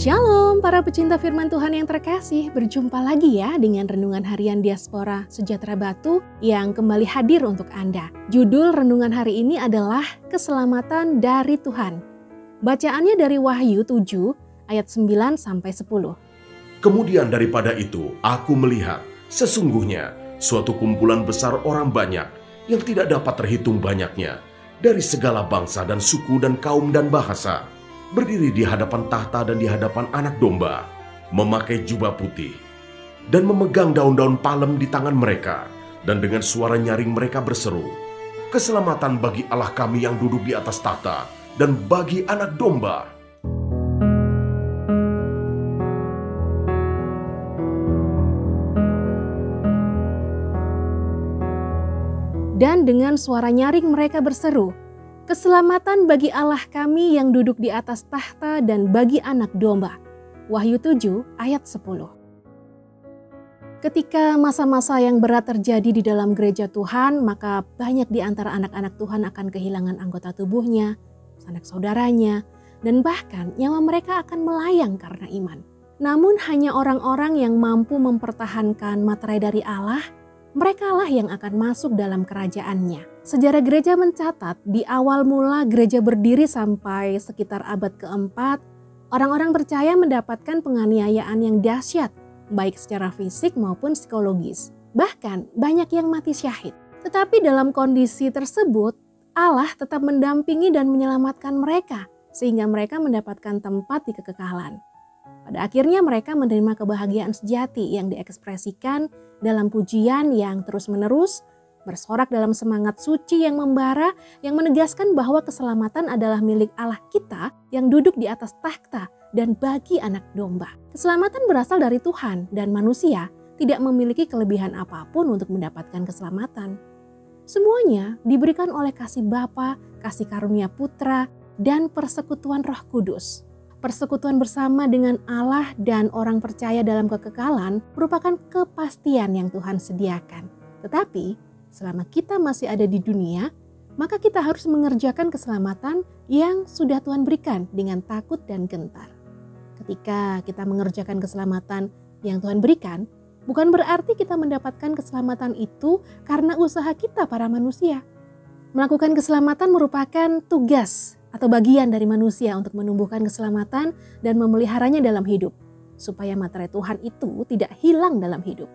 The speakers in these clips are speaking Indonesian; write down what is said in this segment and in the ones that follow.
Shalom para pecinta firman Tuhan yang terkasih, berjumpa lagi ya dengan Renungan Harian Diaspora Sejahtera Batu yang kembali hadir untuk Anda. Judul renungan hari ini adalah Keselamatan dari Tuhan. Bacaannya dari Wahyu 7 ayat 9 sampai 10. Kemudian daripada itu, aku melihat sesungguhnya suatu kumpulan besar orang banyak yang tidak dapat terhitung banyaknya dari segala bangsa dan suku dan kaum dan bahasa berdiri di hadapan tahta dan di hadapan anak domba, memakai jubah putih, dan memegang daun-daun palem di tangan mereka, dan dengan suara nyaring mereka berseru, Keselamatan bagi Allah kami yang duduk di atas tahta, dan bagi anak domba. Dan dengan suara nyaring mereka berseru, Keselamatan bagi Allah kami yang duduk di atas tahta dan bagi anak domba. Wahyu 7 ayat 10. Ketika masa-masa yang berat terjadi di dalam gereja Tuhan, maka banyak di antara anak-anak Tuhan akan kehilangan anggota tubuhnya, sanak saudaranya, dan bahkan nyawa mereka akan melayang karena iman. Namun hanya orang-orang yang mampu mempertahankan materai dari Allah merekalah yang akan masuk dalam kerajaannya. Sejarah gereja mencatat di awal mula gereja berdiri sampai sekitar abad keempat, orang-orang percaya mendapatkan penganiayaan yang dahsyat, baik secara fisik maupun psikologis. Bahkan banyak yang mati syahid. Tetapi dalam kondisi tersebut, Allah tetap mendampingi dan menyelamatkan mereka sehingga mereka mendapatkan tempat di kekekalan. Pada akhirnya mereka menerima kebahagiaan sejati yang diekspresikan dalam pujian yang terus-menerus, bersorak dalam semangat suci yang membara, yang menegaskan bahwa keselamatan adalah milik Allah kita yang duduk di atas takhta dan bagi anak domba. Keselamatan berasal dari Tuhan dan manusia tidak memiliki kelebihan apa pun untuk mendapatkan keselamatan. Semuanya diberikan oleh kasih Bapa, kasih karunia Putra, dan persekutuan Roh Kudus persekutuan bersama dengan Allah dan orang percaya dalam kekekalan merupakan kepastian yang Tuhan sediakan. Tetapi selama kita masih ada di dunia, maka kita harus mengerjakan keselamatan yang sudah Tuhan berikan dengan takut dan gentar. Ketika kita mengerjakan keselamatan yang Tuhan berikan, bukan berarti kita mendapatkan keselamatan itu karena usaha kita para manusia. Melakukan keselamatan merupakan tugas atau bagian dari manusia untuk menumbuhkan keselamatan dan memeliharanya dalam hidup, supaya materai Tuhan itu tidak hilang dalam hidup.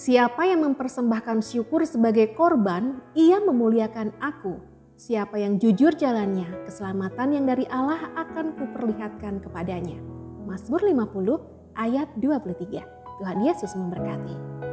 Siapa yang mempersembahkan syukur sebagai korban, ia memuliakan aku. Siapa yang jujur jalannya, keselamatan yang dari Allah akan kuperlihatkan kepadanya. Mazmur 50 ayat 23. Tuhan Yesus memberkati.